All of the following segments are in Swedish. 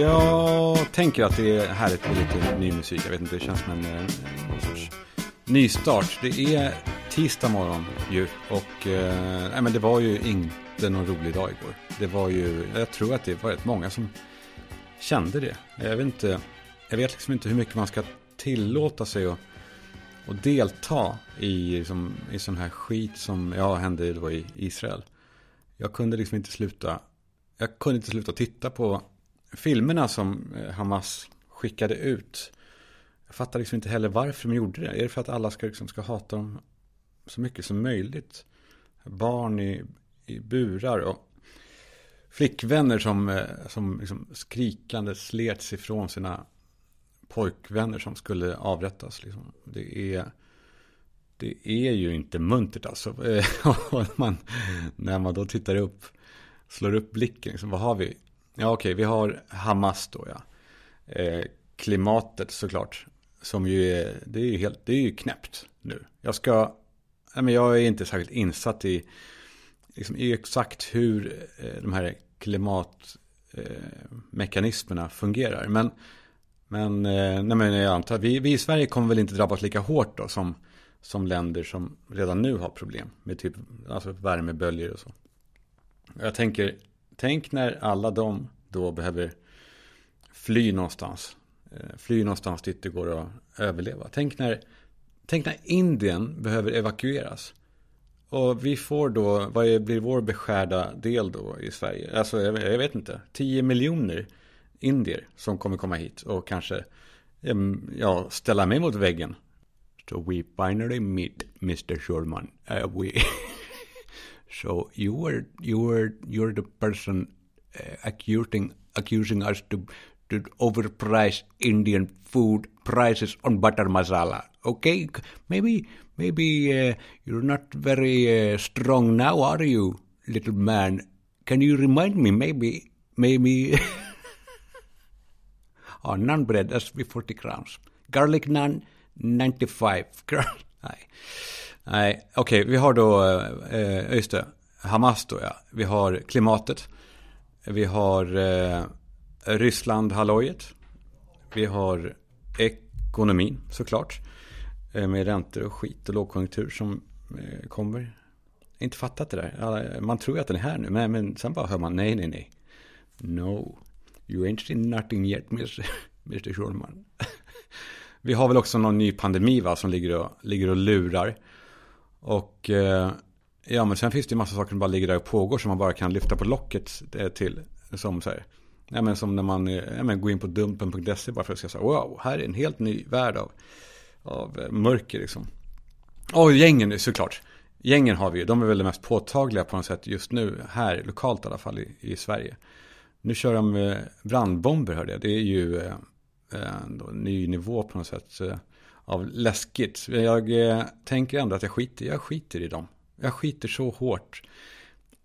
Jag tänker att det är härligt med lite ny musik. Jag vet inte, det känns som en, en eh, sorts nystart. Det är tisdag morgon ju och eh, nej, men det var ju inte någon rolig dag igår. Det var ju, jag tror att det var rätt många som kände det. Jag vet inte, jag vet liksom inte hur mycket man ska tillåta sig att att delta i, liksom, i sån här skit som ja, hände då i Israel. Jag kunde liksom inte sluta, jag kunde inte sluta titta på filmerna som eh, Hamas skickade ut. Jag fattar liksom inte heller varför de gjorde det. Är det för att alla ska, liksom, ska hata dem så mycket som möjligt? Barn i, i burar och flickvänner som, eh, som liksom skrikande slets ifrån sina pojkvänner som skulle avrättas. Liksom. Det, är, det är ju inte muntert alltså. Eh, man, när man då tittar upp, slår upp blicken, liksom, vad har vi? Ja, okej, okay, vi har Hamas då, ja. Eh, klimatet såklart, som ju är, det är ju helt, det är ju knäppt nu. Jag ska, nej, men jag är inte särskilt insatt i, liksom, i exakt hur eh, de här klimatmekanismerna eh, fungerar. Men, men, eh, nej, men jag antar, vi, vi i Sverige kommer väl inte drabbas lika hårt då som, som länder som redan nu har problem med typ alltså värmeböljor och så. Jag tänker, tänk när alla de då behöver fly någonstans. Fly någonstans dit det går att överleva. Tänk när, tänk när Indien behöver evakueras. Och vi får då, vad blir vår beskärda del då i Sverige? Alltså jag, jag vet inte, 10 miljoner indier som kommer komma hit och kanske ja, ställa mig mot väggen. So we finally meet Mr. Schulman. Uh, we so you were you were you're the person uh, accusing accusing us to to overprice Indian food prices on butter masala. Okay, maybe maybe uh, you're not very uh, strong now, are you, little man? Can you remind me? Maybe maybe. oh, naan bread that's be forty crowns. Garlic naan 95 crowns. Nej, okej, okay, vi har då, eh, just det, Hamas då ja. Vi har klimatet. Vi har eh, Ryssland hallojet. Vi har ekonomin såklart. Eh, med räntor och skit och lågkonjunktur som eh, kommer. Inte fattat det där. Man tror ju att den är här nu. Men, men sen bara hör man nej, nej, nej. No. You ain't seen nothing yet, Mr. Mr. Schulman. Vi har väl också någon ny pandemi va, som ligger och, ligger och lurar. Och eh, ja, men sen finns det ju massa saker som bara ligger där och pågår som man bara kan lyfta på locket eh, till. Som så här, ja, men som när man eh, ja, men går in på dumpen.se bara för att säga wow, här är en helt ny värld av, av eh, mörker liksom. Och gängen såklart. Gängen har vi ju, de är väl det mest påtagliga på något sätt just nu, här lokalt i alla fall i, i Sverige. Nu kör de eh, brandbomber hörde jag, det är ju eh, en ny nivå på något sätt av läskigt. Jag tänker ändå att jag skiter, jag skiter i dem. Jag skiter så hårt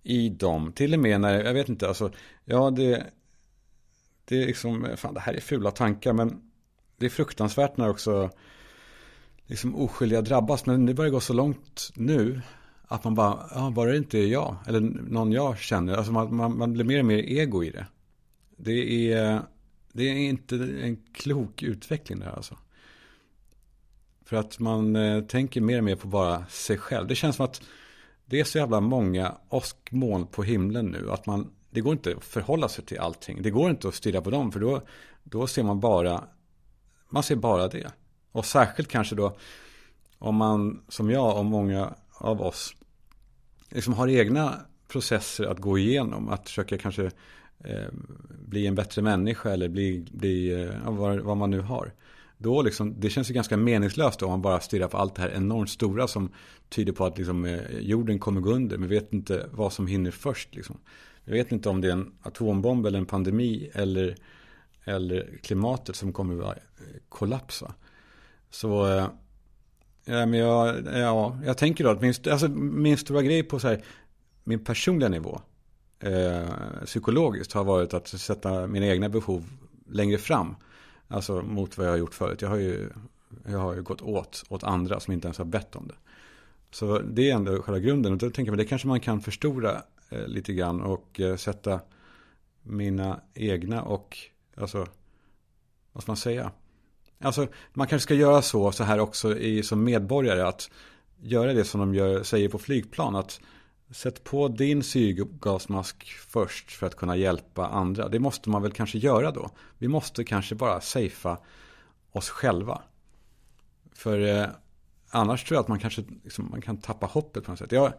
i dem. Till och med när, jag vet inte, alltså, ja det, det är liksom, fan det här är fula tankar, men det är fruktansvärt när också liksom oskyldiga drabbas. Men det börjar gå så långt nu att man bara, ja, bara det inte är jag, eller någon jag känner, alltså man, man, man blir mer och mer ego i det. Det är, det är inte en klok utveckling där alltså. För att man eh, tänker mer och mer på bara sig själv. Det känns som att det är så jävla många åskmoln på himlen nu. Att man, det går inte att förhålla sig till allting. Det går inte att stirra på dem. För då, då ser man bara, man ser bara det. Och särskilt kanske då om man, som jag och många av oss, liksom har egna processer att gå igenom. Att försöka kanske eh, bli en bättre människa eller bli, bli eh, vad, vad man nu har då liksom, det känns ju ganska meningslöst om man bara stirrar på allt det här enormt stora som tyder på att liksom, eh, jorden kommer gå under. Men vet inte vad som hinner först. Liksom. Jag vet inte om det är en atombomb eller en pandemi eller, eller klimatet som kommer att eh, kollapsa. Så eh, ja, men jag, ja, jag tänker då att min, alltså, min stora grej på så här, min personliga nivå eh, psykologiskt har varit att sätta mina egna behov längre fram. Alltså mot vad jag har gjort förut. Jag har ju, jag har ju gått åt, åt andra som inte ens har bett om det. Så det är ändå själva grunden. Och då tänker jag, det kanske man kan förstora Eh, lite grann och eh, sätta mina egna och, alltså, vad ska man säga? Alltså, man kanske ska göra så, så här också i, som medborgare, att göra det som de gör, säger på flygplan, att sätt på din syrgasmask först för att kunna hjälpa andra. Det måste man väl kanske göra då. Vi måste kanske bara safea oss själva. För eh, annars tror jag att man kanske liksom, man kan tappa hoppet på något sätt. Jag,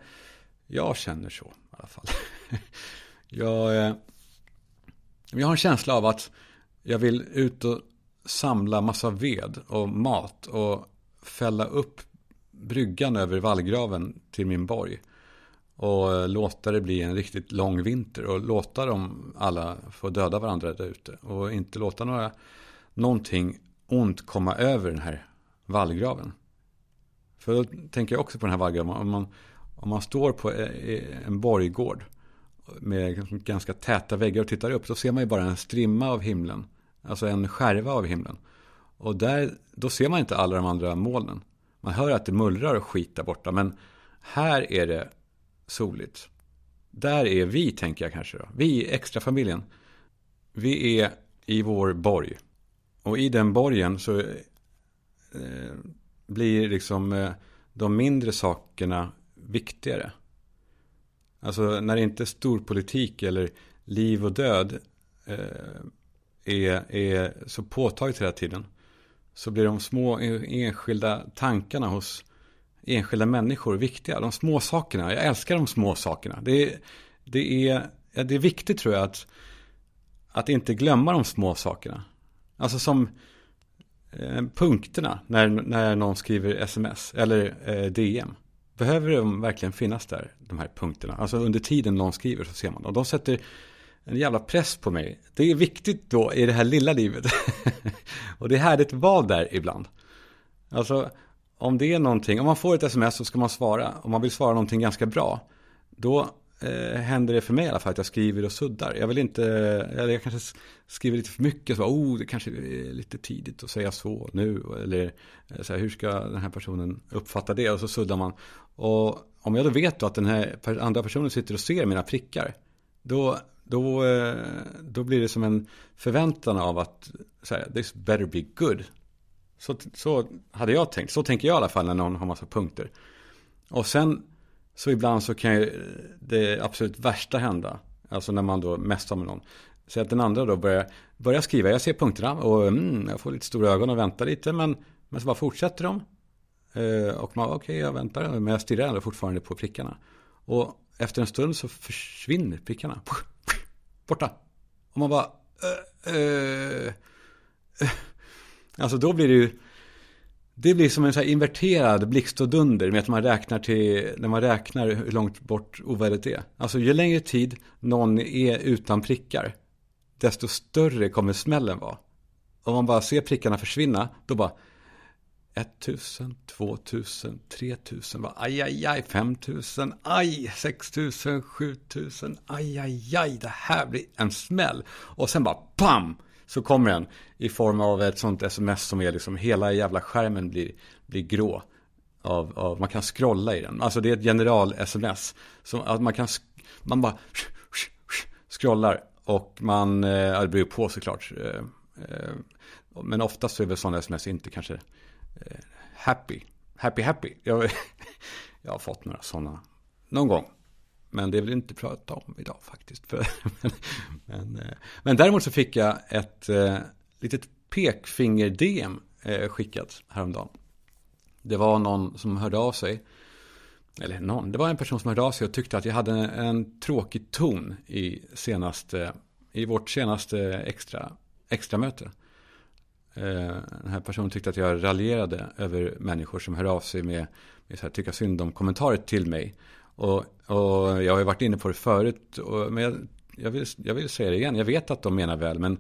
jag känner så alla fall. jag, eh, jag har en känsla av att jag vill ut och samla massa ved och mat och fälla upp bryggan över vallgraven till min borg. Och eh, låta det bli en riktigt lång vinter och låta dem alla få döda varandra där ute. Och inte låta några, någonting ont komma över den här vallgraven. För då tänker jag också på den här vallgraven. Om man, om man står på eh, en borggård med ganska täta väggar och tittar upp. Då ser man ju bara en strimma av himlen. Alltså en skärva av himlen. Och där, då ser man inte alla de andra molnen. Man hör att det mullrar och skit där borta. Men här är det soligt. Där är vi, tänker jag kanske då. Vi, i extrafamiljen. Vi är i vår borg. Och i den borgen så eh, blir liksom eh, de mindre sakerna viktigare. Alltså när det inte är storpolitik eller liv och död eh, är, är så påtagligt hela tiden. Så blir de små e, enskilda tankarna hos enskilda människor viktiga. De små sakerna. Jag älskar de små sakerna. Det är, det är, det är viktigt tror jag att, att inte glömma de små sakerna. Alltså som eh, punkterna när, när någon skriver sms eller eh, DM. Behöver de verkligen finnas där, de här punkterna? Alltså under tiden någon skriver så ser man. dem. de sätter en jävla press på mig. Det är viktigt då i det här lilla livet. och det är härligt att vara där ibland. Alltså om det är någonting, om man får ett sms så ska man svara. Om man vill svara någonting ganska bra. Då eh, händer det för mig i alla fall att jag skriver och suddar. Jag vill inte, eller jag kanske skriver lite för mycket. Så, oh, det kanske är lite tidigt att säga så nu. Eller eh, så här, hur ska den här personen uppfatta det? Och så suddar man. Och om jag då vet då att den här andra personen sitter och ser mina prickar. Då, då, eh, då blir det som en förväntan av att så här, this better be good. Så, så hade jag tänkt. Så tänker jag i alla fall när någon har massa punkter. Och sen så ibland så kan ju det absolut värsta hända. Alltså när man då mässar med någon. Så att den andra då börjar, börjar skriva. Jag ser punkterna och mm, jag får lite stora ögon och väntar lite. Men, men så bara fortsätter de. Eh, och man, okej okay, jag väntar. Men jag stirrar ändå fortfarande på prickarna. Och efter en stund så försvinner prickarna. Borta. Och man bara... Uh, uh. Alltså då blir det ju... Det blir som en så här inverterad blixt och dunder med att man räknar till, när man räknar hur långt bort ovädret är. Alltså ju längre tid någon är utan prickar, desto större kommer smällen vara. Om man bara ser prickarna försvinna, då bara 1000, 2000, 3000, bara, aj, aj, aj, 5000, aj, 6000, 7000, aj, aj, aj, det här blir en smäll. Och sen bara PAM! Så kommer den i form av ett sånt sms som är liksom hela jävla skärmen blir, blir grå. Av, av, man kan scrolla i den. Alltså det är ett general-sms. Att man kan, man bara scrollar. Och man, ja det beror på såklart. Eh, eh, men oftast så är väl sådana sms inte kanske eh, happy. Happy, happy. Jag, jag har fått några sådana någon gång. Men det vill jag inte prata om idag faktiskt. men, men, men, däremot så fick jag ett eh, litet pekfinger-DM eh, skickat häromdagen. Det var någon som hörde av sig. Eller någon, det var en person som hörde av sig och tyckte att jag hade en, en tråkig ton i, senaste, i vårt senaste extra, extra möte. Eh, den här personen tyckte att jag raljerade över människor som hör av sig med, med så här, tycka synd om kommentarer till mig. Och, och jag har ju varit inne på det förut, och, men jag, jag, vill, jag vill säga det igen. Jag vet att de menar väl, men,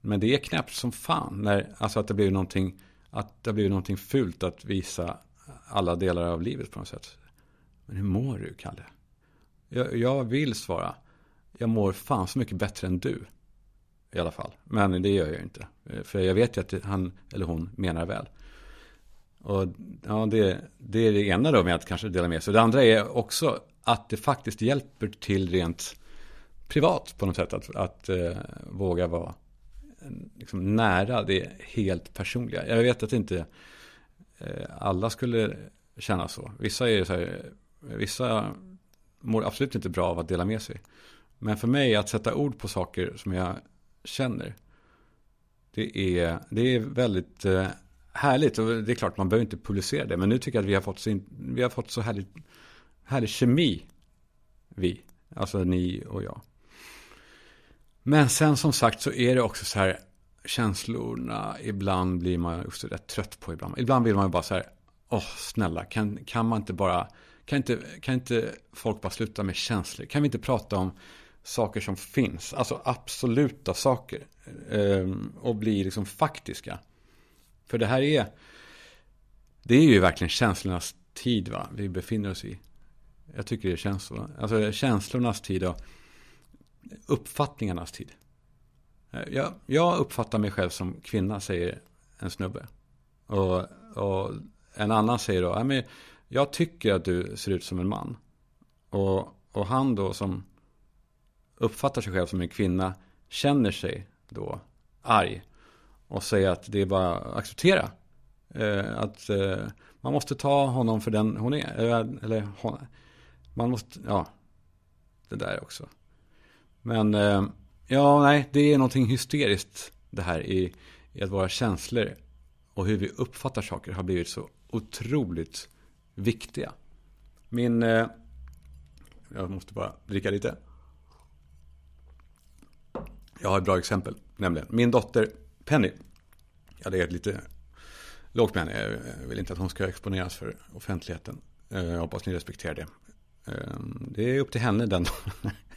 men det är knäppt som fan. När, alltså att det blir någonting, att det blir någonting fult att visa alla delar av livet på något sätt. Men hur mår du, Kalle? Jag, jag vill svara. Jag mår fan så mycket bättre än du. i alla fall. Men det gör jag ju inte. För jag vet ju att han eller hon menar väl. Och ja, det, det är det ena då med att kanske dela med sig. Det andra är också att det faktiskt hjälper till rent privat på något sätt. Att, att eh, våga vara eh, liksom, nära det helt personliga. Jag vet att inte eh, alla skulle känna så. Vissa är så här, vissa mår absolut inte bra av att dela med sig. Men för mig att sätta ord på saker som jag känner. Det är, det är väldigt eh, härligt. Och det är klart, man behöver inte publicera det. Men nu tycker jag att vi har fått så, in, vi har fått så härlig, härlig kemi. Vi, alltså ni och jag. Men sen som sagt så är det också så här känslorna. Ibland blir man också rätt trött på ibland. Ibland vill man ju bara så här. Åh, snälla, kan, kan man inte bara. Kan inte, kan inte folk bara sluta med känslor? Kan vi inte prata om saker som finns? Alltså absoluta saker. Ehm, och bli liksom faktiska. För det här är. Det är ju verkligen känslornas tid va. Vi befinner oss i. Jag tycker det känns så. Alltså känslornas tid och uppfattningarnas tid. Jag, jag uppfattar mig själv som kvinna, säger en snubbe. Och, och en annan säger då, men jag tycker att du ser ut som en man. Och, och han då som uppfattar sig själv som en kvinna känner sig då arg. Och säga att det är bara att acceptera. Eh, att eh, man måste ta honom för den hon är. Eller, eller hon, man måste, ja, det där också. Men eh, ja, nej, det är någonting hysteriskt det här i, i att våra känslor och hur vi uppfattar saker har blivit så otroligt viktiga. Min, eh, jag måste bara dricka lite. Jag har ett bra exempel, nämligen min dotter Penny. Ja, det är lite lågt med henne. Jag vill inte att hon ska exponeras för offentligheten. Eh, jag hoppas ni respekterar det. Ehm, det är upp till henne den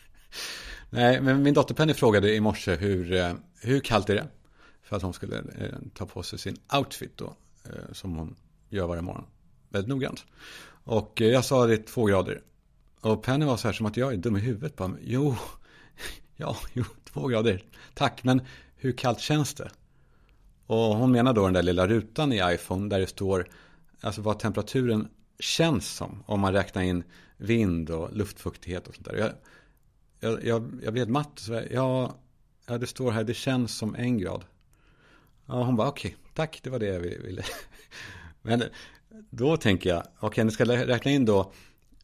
Nej, men min dotter Penny frågade i morse hur, eh, hur kallt är det? För att hon skulle eh, ta på sig sin outfit då. Som hon gör varje morgon. Väldigt noggrant. Och jag sa det är två grader. Och Penny var så här som att jag är dum i huvudet. Bara, jo, ja, jo, två grader. Tack, men hur kallt känns det? Och hon menar då den där lilla rutan i iPhone där det står alltså vad temperaturen känns som. Om man räknar in vind och luftfuktighet och sånt där. Jag, jag, jag, jag blev matt. Så ja, ja, det står här, det känns som en grad. Ja, hon bara, okej, okay, tack, det var det jag ville. Men då tänker jag, okej, okay, ni ska räkna in då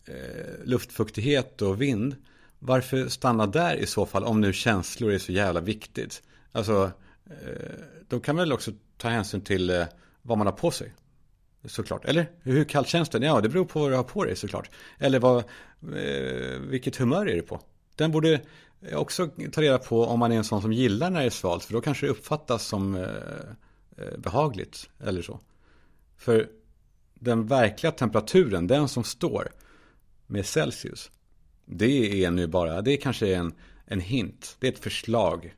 eh, luftfuktighet och vind. Varför stanna där i så fall, om nu känslor är så jävla viktigt? Alltså, eh, då kan man väl också ta hänsyn till eh, vad man har på sig. Såklart. Eller hur kallt känns det? Ja, det beror på vad du har på dig såklart. Eller vad, eh, vilket humör är du på? Den borde eh, också ta reda på om man är en sån som gillar när det är svalt. För då kanske det uppfattas som behagligt eller så. För den verkliga temperaturen, den som står med Celsius. Det är nu bara, det är kanske en, en hint. Det är ett förslag.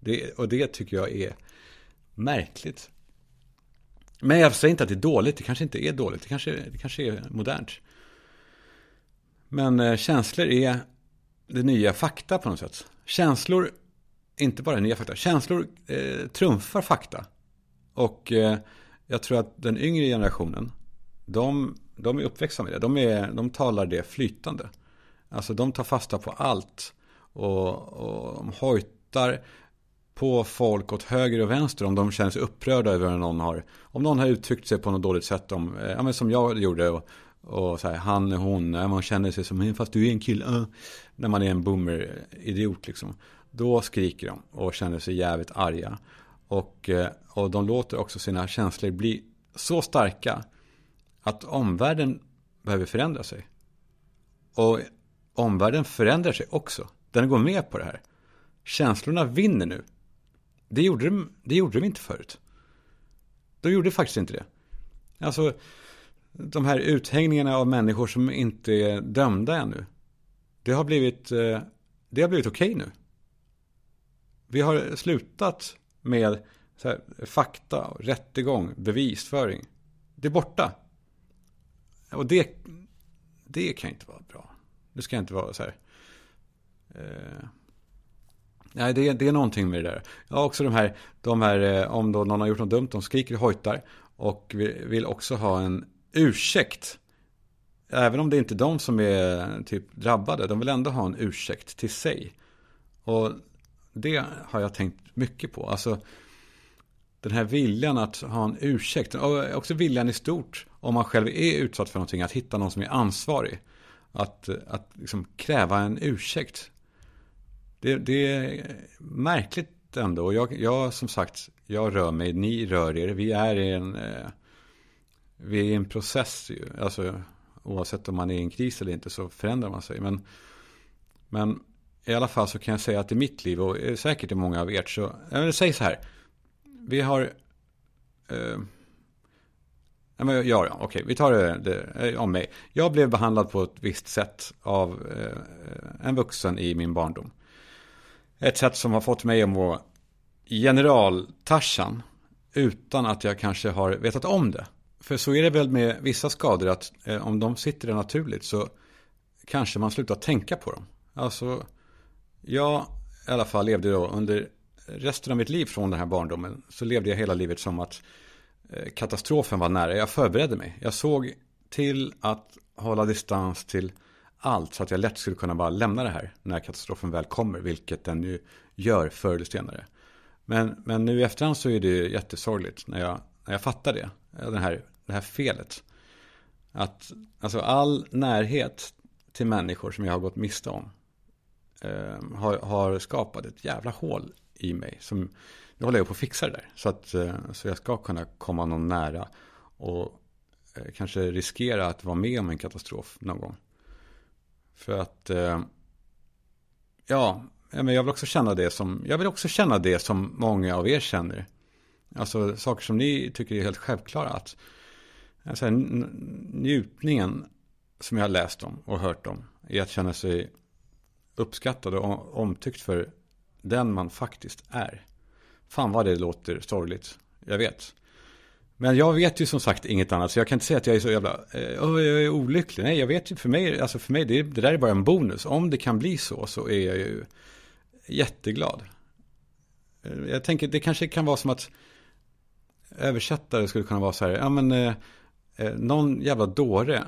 Det, och det tycker jag är märkligt. Men jag säger inte att det är dåligt. Det kanske inte är dåligt. Det kanske, det kanske är modernt. Men eh, känslor är det nya fakta på något sätt. Känslor, inte bara nya fakta, känslor eh, trumfar fakta. Och eh, jag tror att den yngre generationen, de, de är uppväxta med det. De, är, de talar det flytande. Alltså de tar fasta på allt. Och, och de hojtar på folk åt höger och vänster om de känner sig upprörda över någon har, om någon har uttryckt sig på något dåligt sätt. Om, eh, ja, men som jag gjorde. Och, och så här, han, hon, man känner sig som, fast du är en kille. Uh, när man är en boomer-idiot liksom. Då skriker de och känner sig jävligt arga. Och, eh, och de låter också sina känslor bli så starka att omvärlden behöver förändra sig. Och omvärlden förändrar sig också. Den går med på det här. Känslorna vinner nu. Det gjorde de, det gjorde de inte förut. De gjorde faktiskt inte det. Alltså, de här uthängningarna av människor som inte är dömda ännu. Det har blivit, eh, det har blivit okej okay nu. Vi har slutat med här, fakta, rättegång, bevisföring. Det är borta. Och det, det kan inte vara bra. Det ska inte vara så här. Eh, Nej, det, det är någonting med det där. Ja, också de här, de här eh, om då någon har gjort något dumt, de skriker och hojtar. Och vill också ha en ursäkt. Även om det inte är de som är typ drabbade, de vill ändå ha en ursäkt till sig. Och det har jag tänkt mycket på. Alltså, den här viljan att ha en ursäkt. Och också viljan i stort, om man själv är utsatt för någonting, att hitta någon som är ansvarig. Att, att liksom kräva en ursäkt. Det, det är märkligt ändå. Jag, jag, som sagt, jag rör mig, ni rör er. Vi är i en, eh, vi är i en process. Ju. Alltså, oavsett om man är i en kris eller inte så förändrar man sig. Men, men i alla fall så kan jag säga att i mitt liv och säkert i många av ert så, jag säg så här. Vi har, eh, ja, ja, okej, okay, vi tar det, det, eh, om mig. Jag blev behandlad på ett visst sätt av eh, en vuxen i min barndom. Ett sätt som har fått mig att må general-Tarzan utan att jag kanske har vetat om det. För så är det väl med vissa skador att eh, om de sitter där naturligt så kanske man slutar tänka på dem. Alltså, jag i alla fall levde då under resten av mitt liv från den här barndomen så levde jag hela livet som att eh, katastrofen var nära. Jag förberedde mig. Jag såg till att hålla distans till allt så att jag lätt skulle kunna bara lämna det här när katastrofen väl kommer, vilket den ju gör förr eller senare. Men, men nu i efterhand så är det jättesorgligt när jag, när jag fattar det, den här, det här felet. Att alltså all närhet till människor som jag har gått miste om eh, har, har, skapat ett jävla hål i mig. Som, nu håller jag på att fixa det där. Så, att, eh, så jag ska kunna komma någon nära och eh, kanske riskera att vara med om en katastrof någon gång. För att, eh, ja, men jag vill också känna det som, jag vill också känna det som många av er känner. Alltså saker som ni tycker är helt självklara. Att, alltså, njutningen som jag har läst om och hört om är att känna sig uppskattad och omtyckt för den man faktiskt är. Fan vad det låter sorgligt. Jag vet. Men jag vet ju som sagt inget annat, så jag kan inte säga att jag är så jävla, eh, jag är olycklig. Nej, jag vet ju för mig, alltså för mig, det, det där är bara en bonus. Om det kan bli så, så är jag ju jätteglad. Eh, jag tänker, det kanske kan vara som att översättare skulle kunna vara så här, ja men, eh, eh någon jävla dåre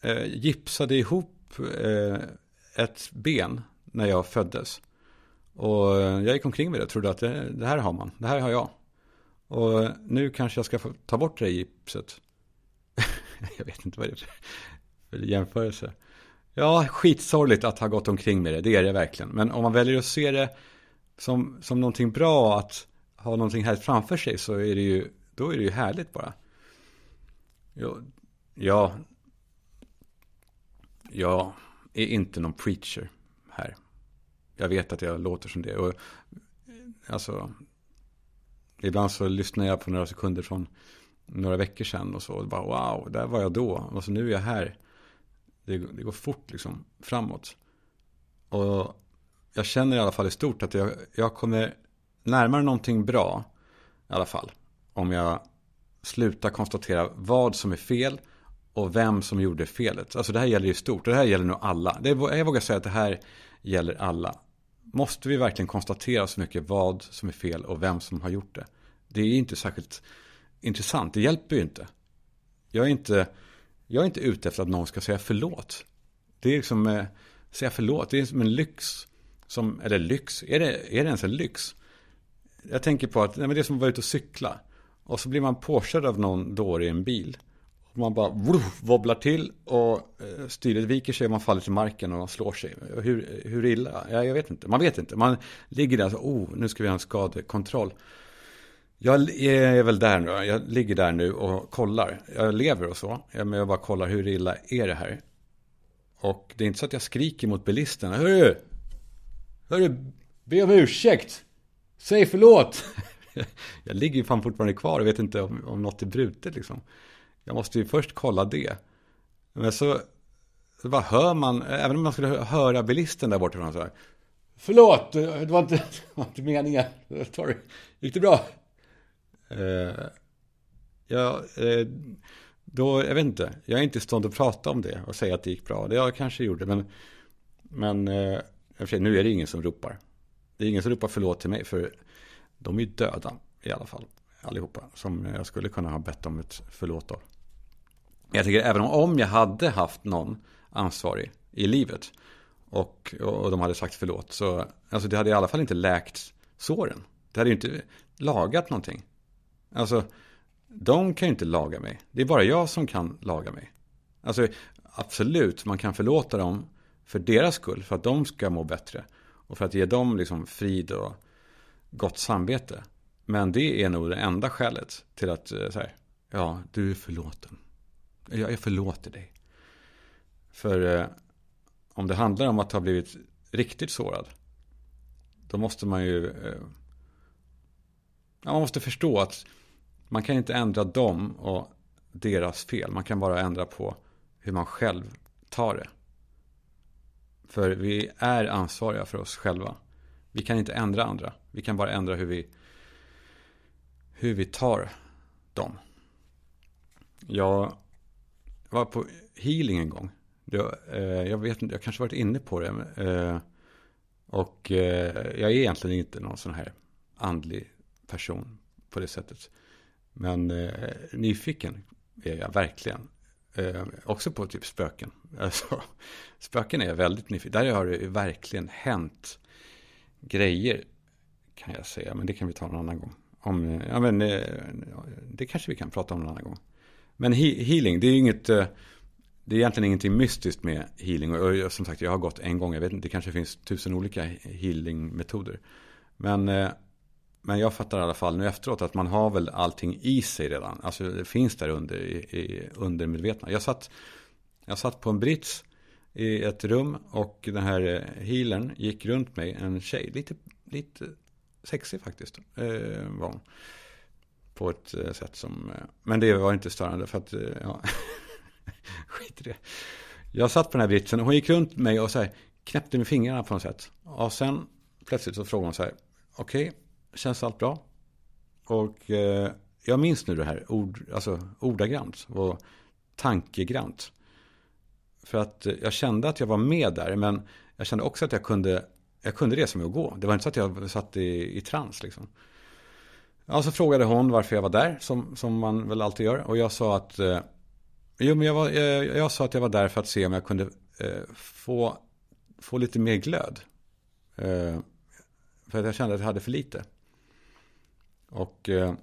eh, gipsade ihop eh, ett ben när jag föddes. Och eh, jag gick omkring med det och trodde att det, det här har man, det här har jag. Och nu kanske jag ska få ta bort det gipset. jag vet inte vad det är för jämförelse. Ja, skitsorgligt att ha gått omkring med det, det är det verkligen. Men om man väljer att se det som, som någonting bra, att ha någonting här framför sig, så är det ju, då är det ju härligt bara. Ja, ja, jag är inte någon preacher här. Jag vet att jag låter som det. Och, alltså, Ibland så lyssnar jag på några sekunder från några veckor sedan och så. Och bara, wow, där var jag då. Och så nu är jag här. Det, det går fort liksom framåt. Och jag känner i alla fall i stort att jag, jag kommer närmare någonting bra. I alla fall. Om jag slutar konstatera vad som är fel och vem som gjorde felet. Alltså det här gäller ju stort. Det här gäller nog alla. Det, jag vågar säga att det här gäller alla. Måste vi verkligen konstatera så mycket vad som är fel och vem som har gjort det? Det är inte särskilt intressant. Det hjälper ju inte. Jag är inte, jag är inte ute efter att någon ska säga förlåt. Det är liksom, eh, säga förlåt, det är som en lyx. Som, eller lyx, är det, är det ens en lyx? Jag tänker på att nej, men det är som att vara ute och cykla. Och så blir man påkörd av någon dåre i en bil. Och man bara woof, wobblar till och eh, styret viker sig och man faller till marken och man slår sig. Hur, hur illa? Ja, jag vet inte. Man vet inte. Man ligger där och så, oh, nu ska vi ha en skadekontroll. Jag eh, är väl där nu. Jag ligger där nu och kollar. Jag lever och så. Jag bara kollar hur illa är det här. Och det är inte så att jag skriker mot bilisterna. Hörru! Hörru! Be om ursäkt! Säg förlåt! jag ligger ju fan fortfarande kvar och vet inte om, om något är brutet liksom. Jag måste ju först kolla det. Men så, så bara hör man, även om man skulle höra bilisten där bortifrån. Så här, Förlåt, det var inte, det var inte meningen. Sorry. Gick det bra? Eh, ja, eh, då, jag vet inte. Jag är inte i stånd att prata om det och säga att det gick bra. Det jag kanske gjorde, men, men eh, nu är det ingen som ropar. Det är ingen som ropar förlåt till mig för de är ju döda i alla fall. Allihopa. Som jag skulle kunna ha bett om ett förlåt av. Jag tycker även om jag hade haft någon ansvarig i livet. Och, och de hade sagt förlåt. Så alltså det hade i alla fall inte läkt såren. Det hade ju inte lagat någonting. Alltså, de kan ju inte laga mig. Det är bara jag som kan laga mig. Alltså, absolut, man kan förlåta dem för deras skull. För att de ska må bättre. Och för att ge dem liksom frid och gott samvete. Men det är nog det enda skälet till att eh, så här, ja, du är förlåten. Jag, jag förlåter dig. För eh, om det handlar om att ha blivit riktigt sårad. Då måste man ju eh, man måste förstå att man kan inte ändra dem och deras fel. Man kan bara ändra på hur man själv tar det. För vi är ansvariga för oss själva. Vi kan inte ändra andra. Vi kan bara ändra hur vi, hur vi tar dem. Jag var på healing en gång. Jag, eh, jag vet inte, jag kanske varit inne på det. Eh, och eh, jag är egentligen inte någon sån här andlig person på det sättet. Men eh, nyfiken är jag verkligen. Eh, också på typ spöken. Alltså, spöken är jag väldigt nyfiken. Där har det verkligen hänt grejer. Kan jag säga. Men det kan vi ta en annan gång. Om, ja, men, eh, det kanske vi kan prata om en annan gång. Men he healing, det är inget... Eh, det är egentligen ingenting mystiskt med healing. Och, och som sagt, jag har gått en gång. Jag vet inte, det kanske finns tusen olika healingmetoder. Men eh, men jag fattar i alla fall nu efteråt att man har väl allting i sig redan. Alltså det finns där under, i, i undermedvetna. Jag satt, jag satt på en brits i ett rum och den här eh, healern gick runt mig. En tjej, lite, lite sexig faktiskt. Eh, var hon. På ett eh, sätt som, eh, men det var inte störande för att, ja, skit i det. Jag satt på den här britsen och hon gick runt mig och så här, knäppte med fingrarna på något sätt. Och sen plötsligt så frågade hon så här, okej, okay, Känns allt bra? Och eh, jag minns nu det här ord, alltså ordagrant och tankegrant. För att eh, jag kände att jag var med där, men jag kände också att jag kunde, jag kunde resa mig och gå. Det var inte så att jag satt i, i trans liksom. Ja, så frågade hon varför jag var där, som, som man väl alltid gör. Och jag sa att, eh, jo, men jag, var, jag, jag, sa att jag var där för att se om jag kunde eh, få, få lite mer glöd. Eh, för att jag kände att jag hade för lite. Och, eh,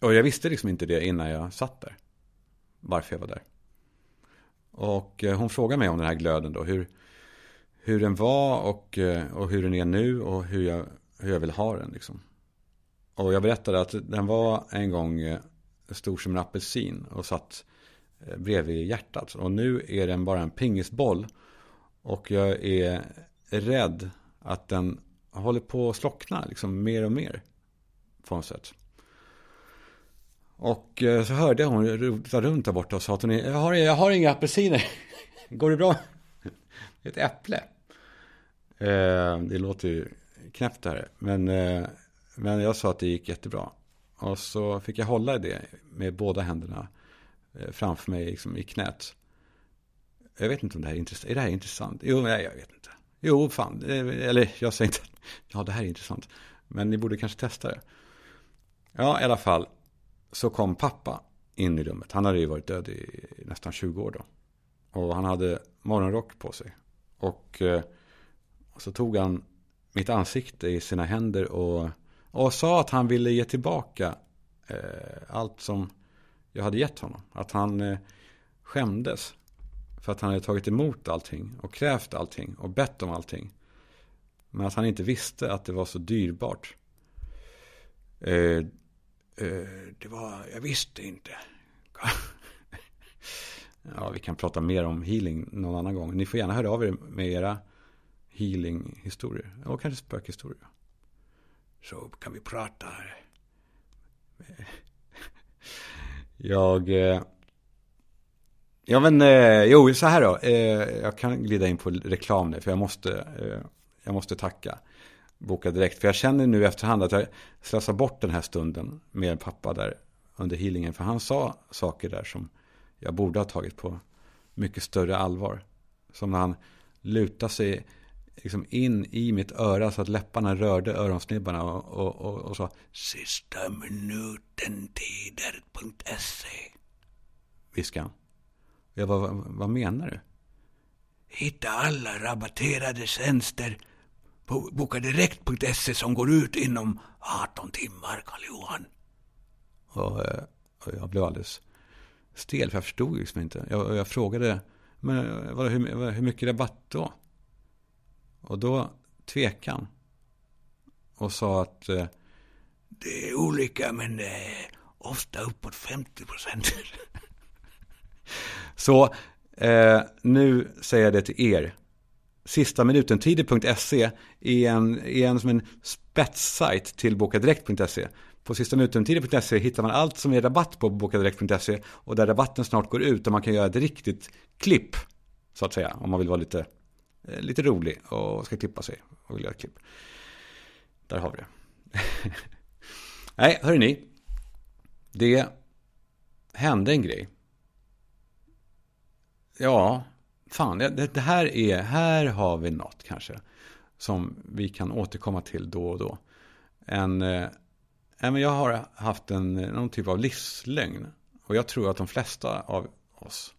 och jag visste liksom inte det innan jag satt där. Varför jag var där. Och eh, hon frågade mig om den här glöden då. Hur, hur den var och, eh, och hur den är nu och hur jag, hur jag vill ha den. Liksom. Och jag berättade att den var en gång stor som en apelsin och satt bredvid hjärtat. Och nu är den bara en pingisboll. Och jag är rädd att den håller på att slockna liksom mer och mer. På något sätt. Och eh, så hörde jag hon rota runt där borta och sa att hon jag har, jag har inga apelsiner. Går det bra? Ett äpple. Eh, det låter ju knäppt här. Men, eh, men jag sa att det gick jättebra. Och så fick jag hålla i det med båda händerna eh, framför mig liksom i knät. Jag vet inte om det här är intressant. Är det här intressant? Jo, nej, jag vet inte. Jo, fan. Eh, eller jag säger inte ja, det här är intressant. Men ni borde kanske testa det. Ja, i alla fall. Så kom pappa in i rummet. Han hade ju varit död i nästan 20 år då. Och han hade morgonrock på sig. Och, eh, så tog han mitt ansikte i sina händer och, och sa att han ville ge tillbaka eh, allt som jag hade gett honom. Att han eh, skämdes för att han hade tagit emot allting och krävt allting och bett om allting. Men att han inte visste att det var så dyrbart. Eh, eh, det var, jag visste inte. ja, vi kan prata mer om healing någon annan gång. Ni får gärna höra av er med era healinghistorier. Och kanske spökhistorier. Så kan vi prata här. jag... Eh, ja men, eh, jo så här då. Eh, jag kan glida in på reklam nu för jag måste eh, jag måste tacka Boka Direkt. För jag känner nu efterhand att jag slösar bort den här stunden med pappa där under healingen. För han sa saker där som jag borde ha tagit på mycket större allvar. Som när han lutade sig liksom in i mitt öra så att läpparna rörde öronsnibbarna och, och, och, och sa Sista minuten tider.se Viskade han. Jag bara, vad, vad menar du? Hitta alla rabatterade tjänster på bokadirekt.se som går ut inom 18 timmar, Karl-Johan. Och, eh, och, jag blev alldeles stel, för jag förstod liksom inte. Jag, jag frågade, men vad, hur, hur mycket rabatt då? Och då tvekade han. Och sa att eh, det är olika men eh, ofta uppåt 50 procent. Så eh, nu säger jag det till er. SistaMinutenTider.se är en, är en som en spetssajt till bokadirekt.se. På SistaMinutenTider.se hittar man allt som är rabatt på bokadirekt.se och där rabatten snart går ut och man kan göra ett riktigt klipp så att säga om man vill vara lite eh, lite rolig och ska klippa sig och vill göra ett klipp. Där har vi det. Nej, hörni. Det hände en grej. Ja, fan, det, det, här är, här har vi något kanske. Som vi kan återkomma till då och då. En, eh, jag har haft en, någon typ av livslögn. Och jag tror att de flesta av oss,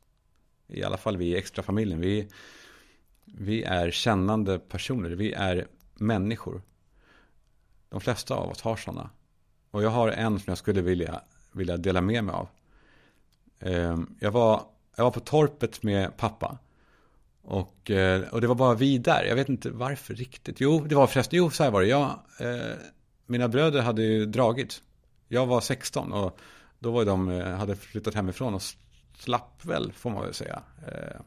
i alla fall vi i extrafamiljen, vi vi är kännande personer, vi är människor. De flesta av oss har sådana. Och jag har en som jag skulle vilja, vilja dela med mig av. Eh, jag var, jag var på torpet med pappa. Och, eh, och det var bara vi där. Jag vet inte varför riktigt. Jo, det var förresten, jo så här var det. Jag, eh, mina bröder hade ju dragit. Jag var 16 och då var de, eh, hade flyttat hemifrån och slapp väl, får man väl säga. Eh,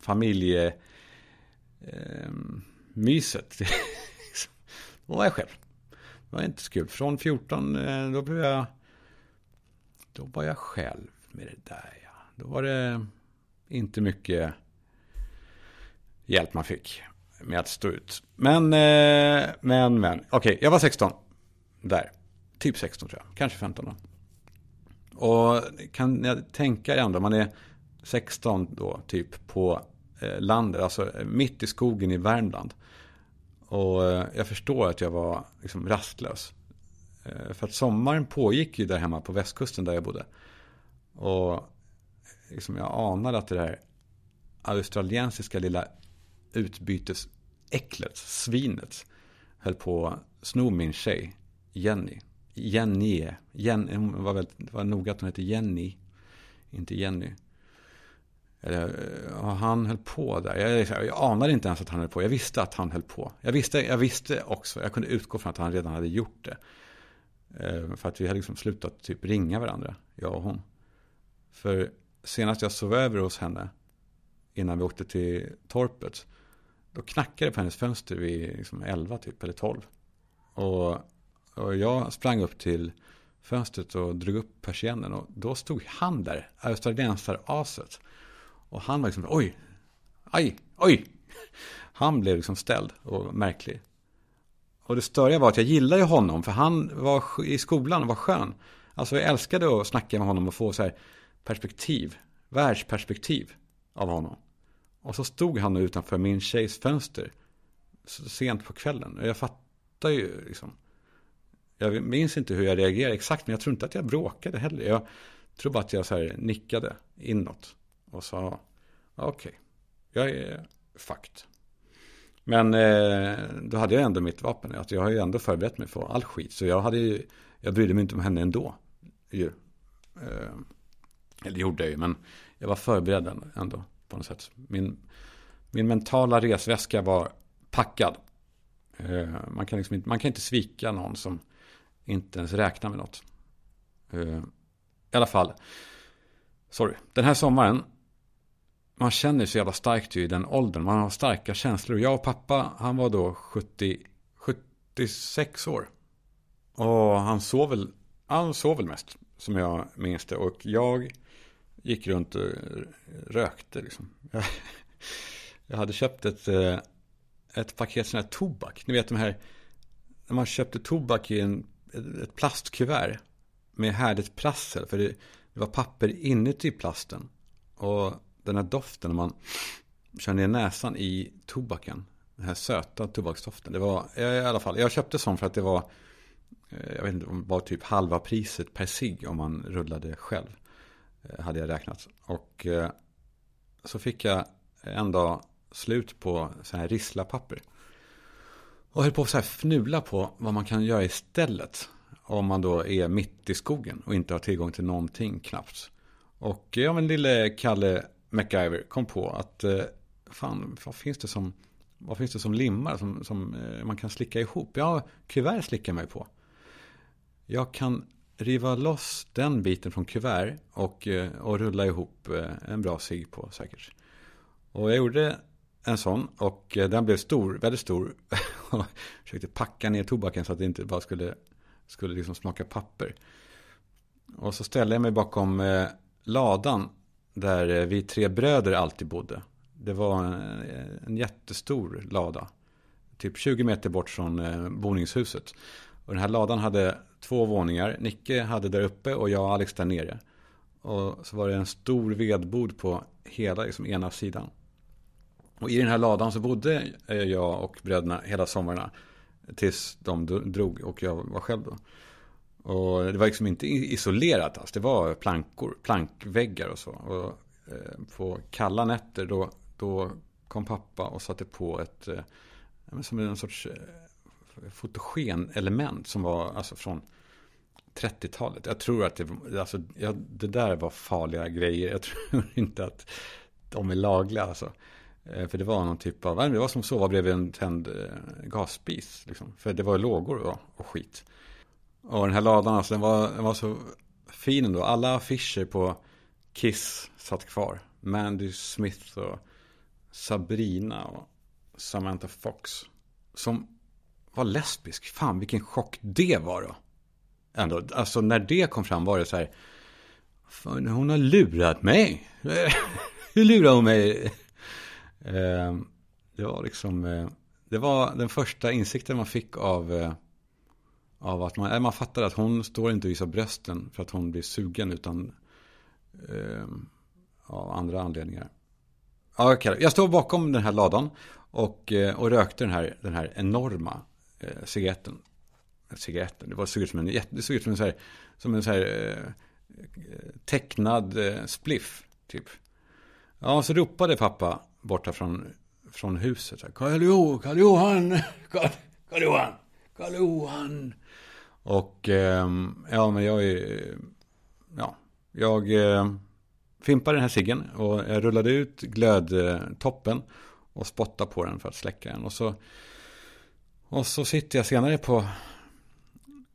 familje eh, myset. då var jag själv. Det var inte så kul. Från 14, eh, då blev jag... Då var jag själv med det där. Ja. Då var det inte mycket hjälp man fick med att stå ut. Men, eh, men, men. Okej, okay, jag var 16. Där. Typ 16 tror jag. Kanske 15 då. Och kan jag tänka er ändå, man är 16 då, typ på Eh, landet, alltså eh, mitt i skogen i Värmland. Och eh, jag förstår att jag var liksom rastlös. Eh, för att sommaren pågick ju där hemma på västkusten där jag bodde. Och liksom jag anade att det där australiensiska lilla utbytesäcklet, svinet, höll på att sno min tjej, Jenny. Jenny, Jenny var väldigt, det var noga att hon hette Jenny, inte Jenny. Eller, han höll på där. Jag, jag anade inte ens att han höll på. Jag visste att han höll på. Jag visste, jag visste också, jag kunde utgå från att han redan hade gjort det. Eh, för att vi hade liksom slutat typ ringa varandra, jag och hon. För senast jag sov över hos henne, innan vi åkte till torpet, då knackade det på hennes fönster vid liksom 11 typ, eller 12. Och, och jag sprang upp till fönstret och drog upp persiennen och då stod han där, australiensaraset. Och han var liksom, oj, aj, oj. Han blev liksom ställd och märklig. Och det störiga var att jag gillade honom, för han var i skolan och var skön. Alltså jag älskade att snacka med honom och få så här perspektiv, världsperspektiv av honom. Och så stod han utanför min tjejs fönster så sent på kvällen. Och jag fattar ju liksom. Jag minns inte hur jag reagerade exakt, men jag tror inte att jag bråkade heller. Jag tror bara att jag så här nickade inåt. Och sa, okej, okay, jag är fucked. Men eh, då hade jag ändå mitt vapen. Att jag har ju ändå förberett mig för all skit. Så jag, hade ju, jag brydde mig inte om henne ändå. Ju. Eh, eller gjorde jag ju, men jag var förberedd ändå på något sätt. Min, min mentala resväska var packad. Eh, man, kan liksom inte, man kan inte svika någon som inte ens räknar med något. Eh, I alla fall, sorry. Den här sommaren man känner så jävla starkt i den åldern. Man har starka känslor. Jag och pappa, han var då 70, 76 år. Och han sov väl, han sov väl mest, som jag minns det. Och jag gick runt och rökte liksom. Jag hade köpt ett, eh, ett paket sån här tobak. Ni vet de här, när man köpte tobak i en, ett plastkuvert med härligt prassel. För det, det var papper inuti plasten. Och den här doften när man kör ner näsan i tobaken. Den här söta tobaksdoften. Det var, i alla fall, jag köpte sån för att det var, eh, jag vet inte, det var typ halva priset per cigg om man rullade själv. Eh, hade jag räknat. Och eh, så fick jag en dag slut på så här risslapapper. Och höll på att så här fnula på vad man kan göra istället. Om man då är mitt i skogen och inte har tillgång till någonting knappt. Och eh, ja, men lille Kalle MacGyver kom på att eh, fan, vad finns det som, vad finns det som limmar som, som man kan slicka ihop? Ja, kuvert slickar man ju på. Jag kan riva loss den biten från kuvert och, eh, och rulla ihop eh, en bra cigg på säkert. Och jag gjorde en sån och eh, den blev stor, väldigt stor. Jag försökte packa ner tobaken så att det inte bara skulle, skulle liksom smaka papper. Och så ställde jag mig bakom ladan där vi tre bröder alltid bodde. Det var en, en jättestor lada. Typ 20 meter bort från boningshuset. Och den här ladan hade två våningar. Nicke hade där uppe och jag och Alex där nere. Och så var det en stor vedbod på hela liksom, ena sidan. Och i den här ladan så bodde eh, jag och bröderna hela somrarna. Tills de drog och jag var själv då. Och det var liksom inte isolerat alls. Det var plankor, plankväggar och så. Och eh, på kalla nätter då, då kom pappa och satte på ett, eh, som en sorts fotogenelement som var alltså från 30-talet. Jag tror att det, alltså, ja, det där var farliga grejer. Jag tror inte att de är lagliga. Alltså. Eh, för det var någon typ av, det var som att sova bredvid en tänd eh, gasspis. Liksom. För det var lågor och, och skit. Och den här ladan, alltså, den, var, den var så fin ändå. Alla affischer på Kiss satt kvar. Mandy Smith och Sabrina och Samantha Fox. Som var lesbisk. Fan vilken chock det var då. Ändå, alltså när det kom fram var det så här. Fan, hon har lurat mig. Hur lurar hon mig? Ehm, det var liksom. Eh, det var den första insikten man fick av. Eh, av att man, eh, man fattade att hon står inte och visar brösten för att hon blir sugen utan ehm, av andra anledningar. Ja, okay. Jag står bakom den här ladan och, och rökte den här, den här enorma eh, cigaretten. Cigaretten, det var, såg ut som en, det såg ut som en, så här, som en så här, eh, tecknad eh, spliff, typ. Ja, så ropade pappa borta från, från huset. Karl Johan, Karl Johan, Karl Johan, Karl Johan. Och eh, ja, men jag är, ja, jag eh, fimpade den här ciggen och jag rullade ut glödtoppen och spottade på den för att släcka den. Och så och så sitter jag senare på,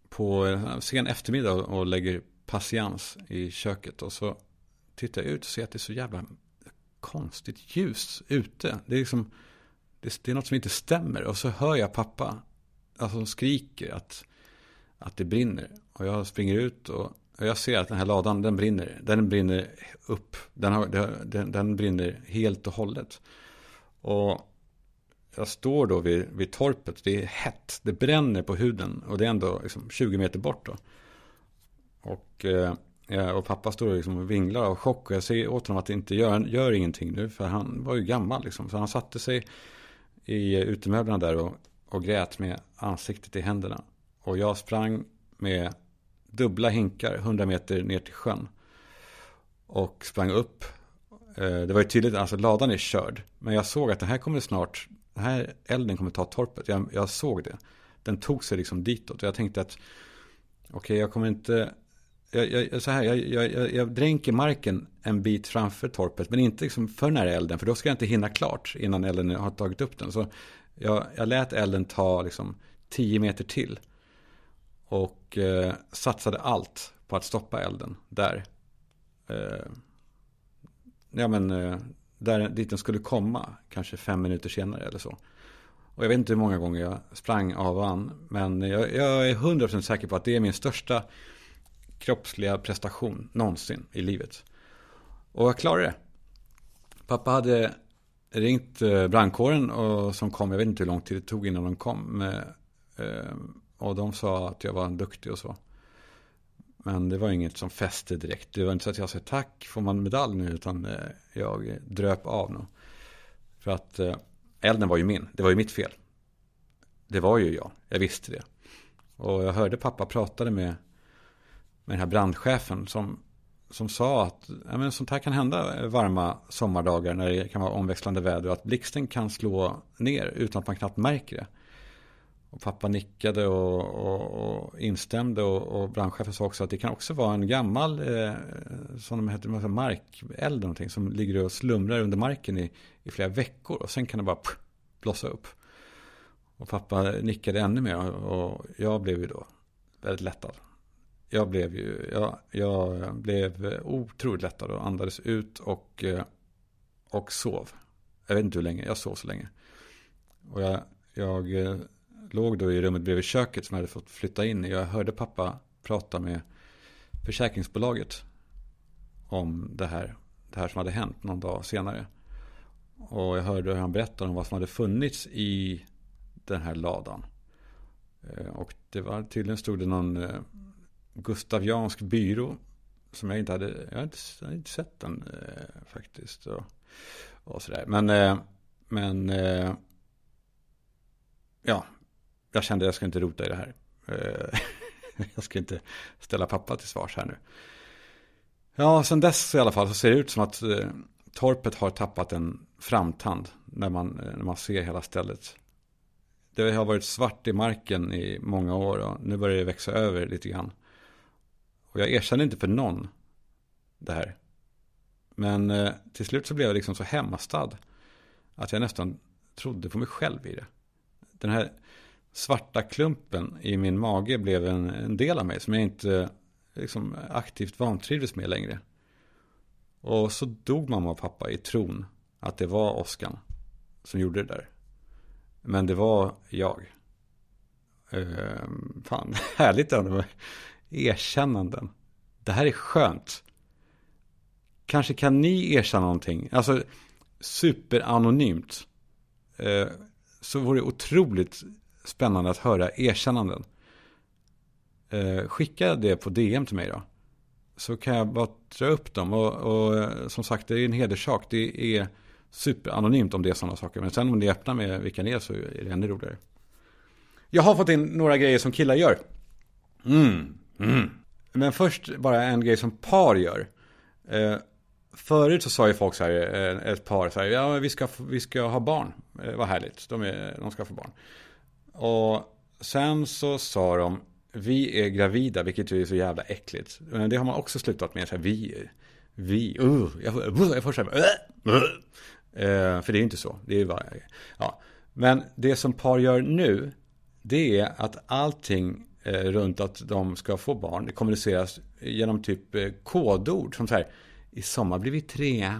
på eh, sen eftermiddag och lägger patiens i köket. Och så tittar jag ut och ser att det är så jävla konstigt ljus ute. Det är liksom, det, det är något som inte stämmer. Och så hör jag pappa, alltså hon skriker att, att det brinner. Och jag springer ut och, och jag ser att den här ladan, den brinner. Den brinner upp. Den, har, den, den brinner helt och hållet. Och jag står då vid, vid torpet, det är hett, det bränner på huden och det är ändå liksom 20 meter bort då. Och, eh, och pappa står och liksom vinglar av chock och jag säger åt honom att det inte gör, gör ingenting nu för han var ju gammal liksom. Så han satte sig i utemöblerna där och, och grät med ansiktet i händerna. Och jag sprang med dubbla hinkar 100 meter ner till sjön. Och sprang upp. Eh, det var ju tydligt, alltså ladan är körd. Men jag såg att det här kommer snart den här elden kommer ta torpet. Jag, jag såg det. Den tog sig liksom ditåt. Och jag tänkte att okej, okay, jag kommer inte... Jag, jag, så här, jag, jag, jag dränker marken en bit framför torpet. Men inte liksom för nära elden. För då ska jag inte hinna klart innan elden har tagit upp den. Så jag, jag lät elden ta liksom 10 meter till. Och eh, satsade allt på att stoppa elden där. Eh, ja men eh, där, dit den skulle komma, kanske fem minuter senare eller så. Och jag vet inte hur många gånger jag sprang av och an, men jag, jag är 100% säker på att det är min största kroppsliga prestation någonsin i livet. Och jag klarade det. Pappa hade ringt eh, brandkåren och som kom, jag vet inte hur lång tid det tog innan de kom. Eh, och de sa att jag var duktig och så. Men det var inget som fäste direkt. Det var inte så att jag sa tack, får man medalj nu? Utan eh, jag dröp av nog. För att eh, elden var ju min. Det var ju mitt fel. Det var ju jag. Jag visste det. Och jag hörde pappa pratade med, med den här brandchefen som, som sa att ja, men sånt här kan hända varma sommardagar när det kan vara omväxlande väder och att blixten kan slå ner utan att man knappt märker det. Och pappa nickade och, och, och instämde och, och brandchefen sa också att det kan också vara en gammal eh, som de heter, markeld någonting som ligger och slumrar under marken i, i flera veckor och sen kan det bara pff, blossa upp. Och pappa nickade ännu mer och jag blev ju då väldigt lättad. Jag blev ju, jag, jag blev otroligt lättad och andades ut och, eh, och sov. Jag vet inte hur länge, jag sov så länge. Och jag, jag eh, låg då i rummet bredvid köket som jag hade fått flytta in. Jag hörde pappa prata med försäkringsbolaget om det här, det här som hade hänt någon dag senare. Och jag hörde hur han berättade om vad som hade funnits i den här ladan. Eh, och det var tydligen stod det någon eh, gustaviansk byrå som jag inte hade, jag hade inte, jag hade inte sett den eh, faktiskt. Och, och sådär. Men, eh, men ja, jag kände att jag ska inte rota i det här. Eh, jag ska inte ställa pappa till svars här nu. Ja, sen dess i alla fall så ser det ut som att eh, torpet har tappat en framtand när man, eh, när man ser hela stället. Det har varit svart i marken i många år och nu börjar det växa över lite grann. Och jag erkänner inte för någon det här. Men eh, till slut så blev jag liksom så hemmastad att jag nästan trodde på mig själv i det. Den här svarta klumpen i min mage blev en, en del av mig som jag inte liksom, aktivt vantrivdes med längre. Och så dog mamma och pappa i tron att det var Oskar som gjorde det där. Men det var jag. Ehm, fan, härligt ändå med erkännanden. Det här är skönt. Kanske kan ni erkänna någonting. Alltså superanonymt. Ehm, så vore det otroligt spännande att höra erkännanden. Eh, skicka det på DM till mig då. Så kan jag bara dra upp dem. Och, och eh, som sagt, det är en hederssak. Det är superanonymt om det är sådana saker. Men sen om ni öppnar med vilka ni är så är det ännu roligare. Jag har fått in några grejer som killar gör. Mm, mm. Men först bara en grej som par gör. Eh, förut så sa ju folk så här, eh, ett par så här, ja vi ska, vi ska ha barn. Eh, vad härligt, de, är, de ska få barn. Och sen så sa de, vi är gravida, vilket ju är så jävla äckligt. Men det har man också slutat med, så här, vi, vi, uh, jag, uh, jag får så här, uh, uh. Eh, för det är ju inte så. Det är bara, ja. Men det som par gör nu, det är att allting eh, runt att de ska få barn, det kommuniceras genom typ eh, kodord. Som så här, i sommar blir vi tre.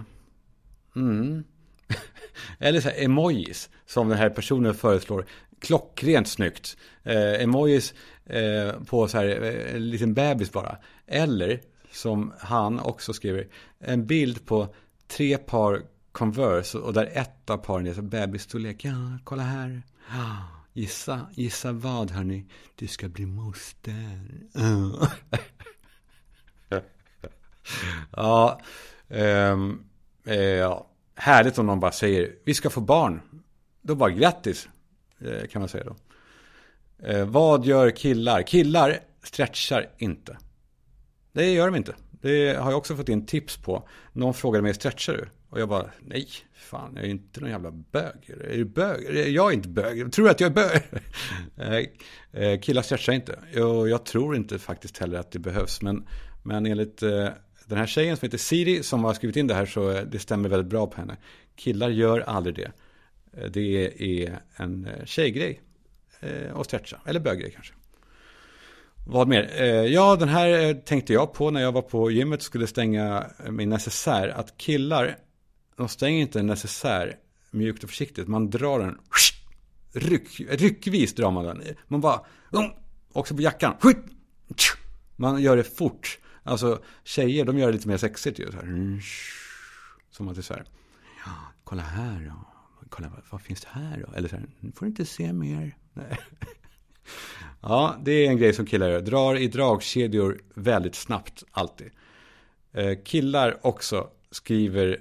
Mm. Eller så här, emojis, som den här personen föreslår. Klockrent snyggt. Eh, emojis eh, på så här, eh, en liten bebis bara. Eller, som han också skriver, en bild på tre par Converse och där ett av paren är så bebisstorlek. Ja, kolla här. Gissa, gissa vad hörni? Du ska bli moster. ja, um, ja, härligt om någon bara säger vi ska få barn. Då bara grattis, Eh, kan man säga då. Eh, vad gör killar? Killar stretchar inte. Det gör de inte. Det har jag också fått in tips på. Någon frågade mig, stretchar du? Och jag bara, nej, fan, jag är inte någon jävla bög. Är du bög? Jag är inte bög. Tror du att jag är bög? Eh, killar stretchar inte. Och jag tror inte faktiskt heller att det behövs. Men, men enligt den här tjejen som heter Siri som har skrivit in det här så det stämmer väldigt bra på henne. Killar gör aldrig det. Eh, det är en eh, tjejgrej eh, Och stretcha. Eller böggrej kanske. Vad mer? Ja, den här tänkte jag på när jag var på gymmet och skulle stänga min necessär. Att killar de stänger inte en necessär mjukt och försiktigt. Man drar den ryck, ryckvis drar man den. Man bara, um, också på jackan. Man gör det fort. Alltså tjejer, de gör det lite mer sexigt ju. Så här. Som att det är så här. Ja, kolla här då. Kolla, vad, vad finns det här då? Eller så här, nu får du inte se mer. Nej. Ja, det är en grej som killar gör. Drar i dragkedjor väldigt snabbt, alltid. Eh, killar också skriver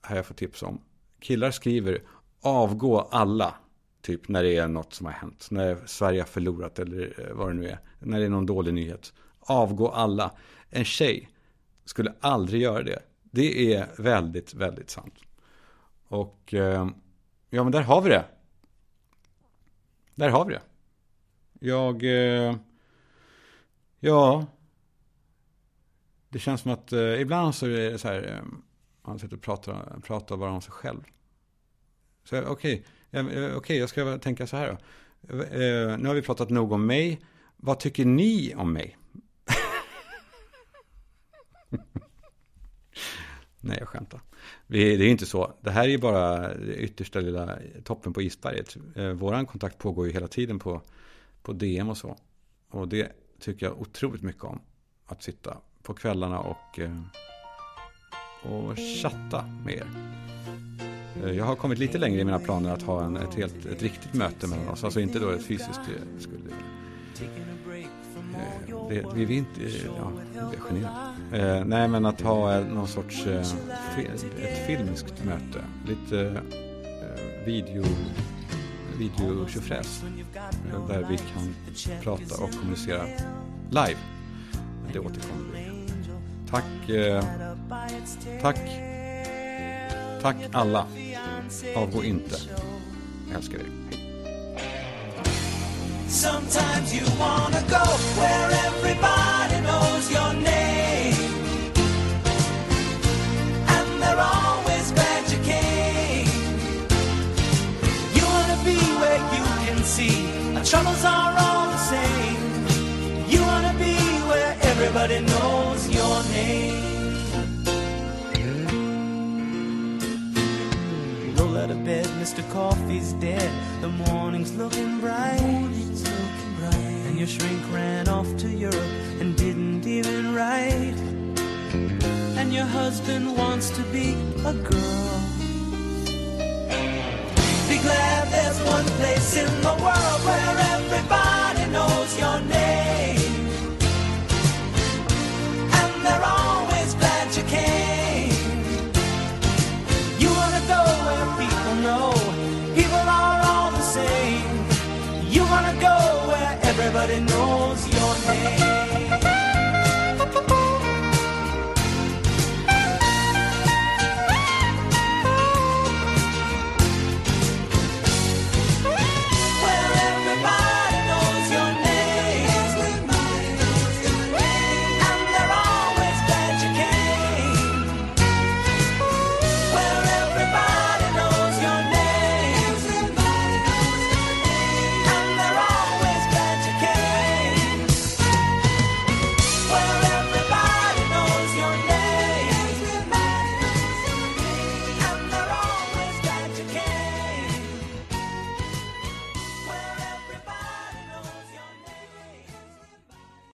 har jag fått tips om. Killar skriver avgå alla. Typ när det är något som har hänt. När Sverige har förlorat eller eh, vad det nu är. När det är någon dålig nyhet. Avgå alla. En tjej skulle aldrig göra det. Det är väldigt, väldigt sant. Och eh, ja, men där har vi det. Där har vi det. Jag... Eh, ja. Det känns som att eh, ibland så är det så här. Eh, man sitter och pratar, pratar bara om sig själv. Så eh, okej, eh, eh, okay, okay, jag ska tänka så här då. Eh, nu har vi pratat nog om mig. Vad tycker ni om mig? Nej, jag skämtar. det är inte så. Det här är ju bara yttersta lilla toppen på isberget. Vår våran kontakt pågår ju hela tiden på, på DM och så. Och det tycker jag otroligt mycket om. Att sitta på kvällarna och, eh, och chatta med er. Eh, jag har kommit lite längre i mina planer att ha en, ett, helt, ett riktigt möte mellan oss. Alltså inte då ett fysiskt. Skulle, det, vi vill inte, ja, jag blir generad. Eh, nej, men att ha någon sorts eh, ett filmiskt möte. Lite eh, video, video tjofräs. Där vi kan prata och kommunicera live. Det återkommer vi. Tack, eh, tack, tack alla. Avgå inte. Jag älskar er. Sometimes you wanna go where everybody knows your name. Coffee's dead. The morning's looking bright and your shrink ran off to Europe and didn't even write. And your husband wants to be a girl. Be glad there's one place in the world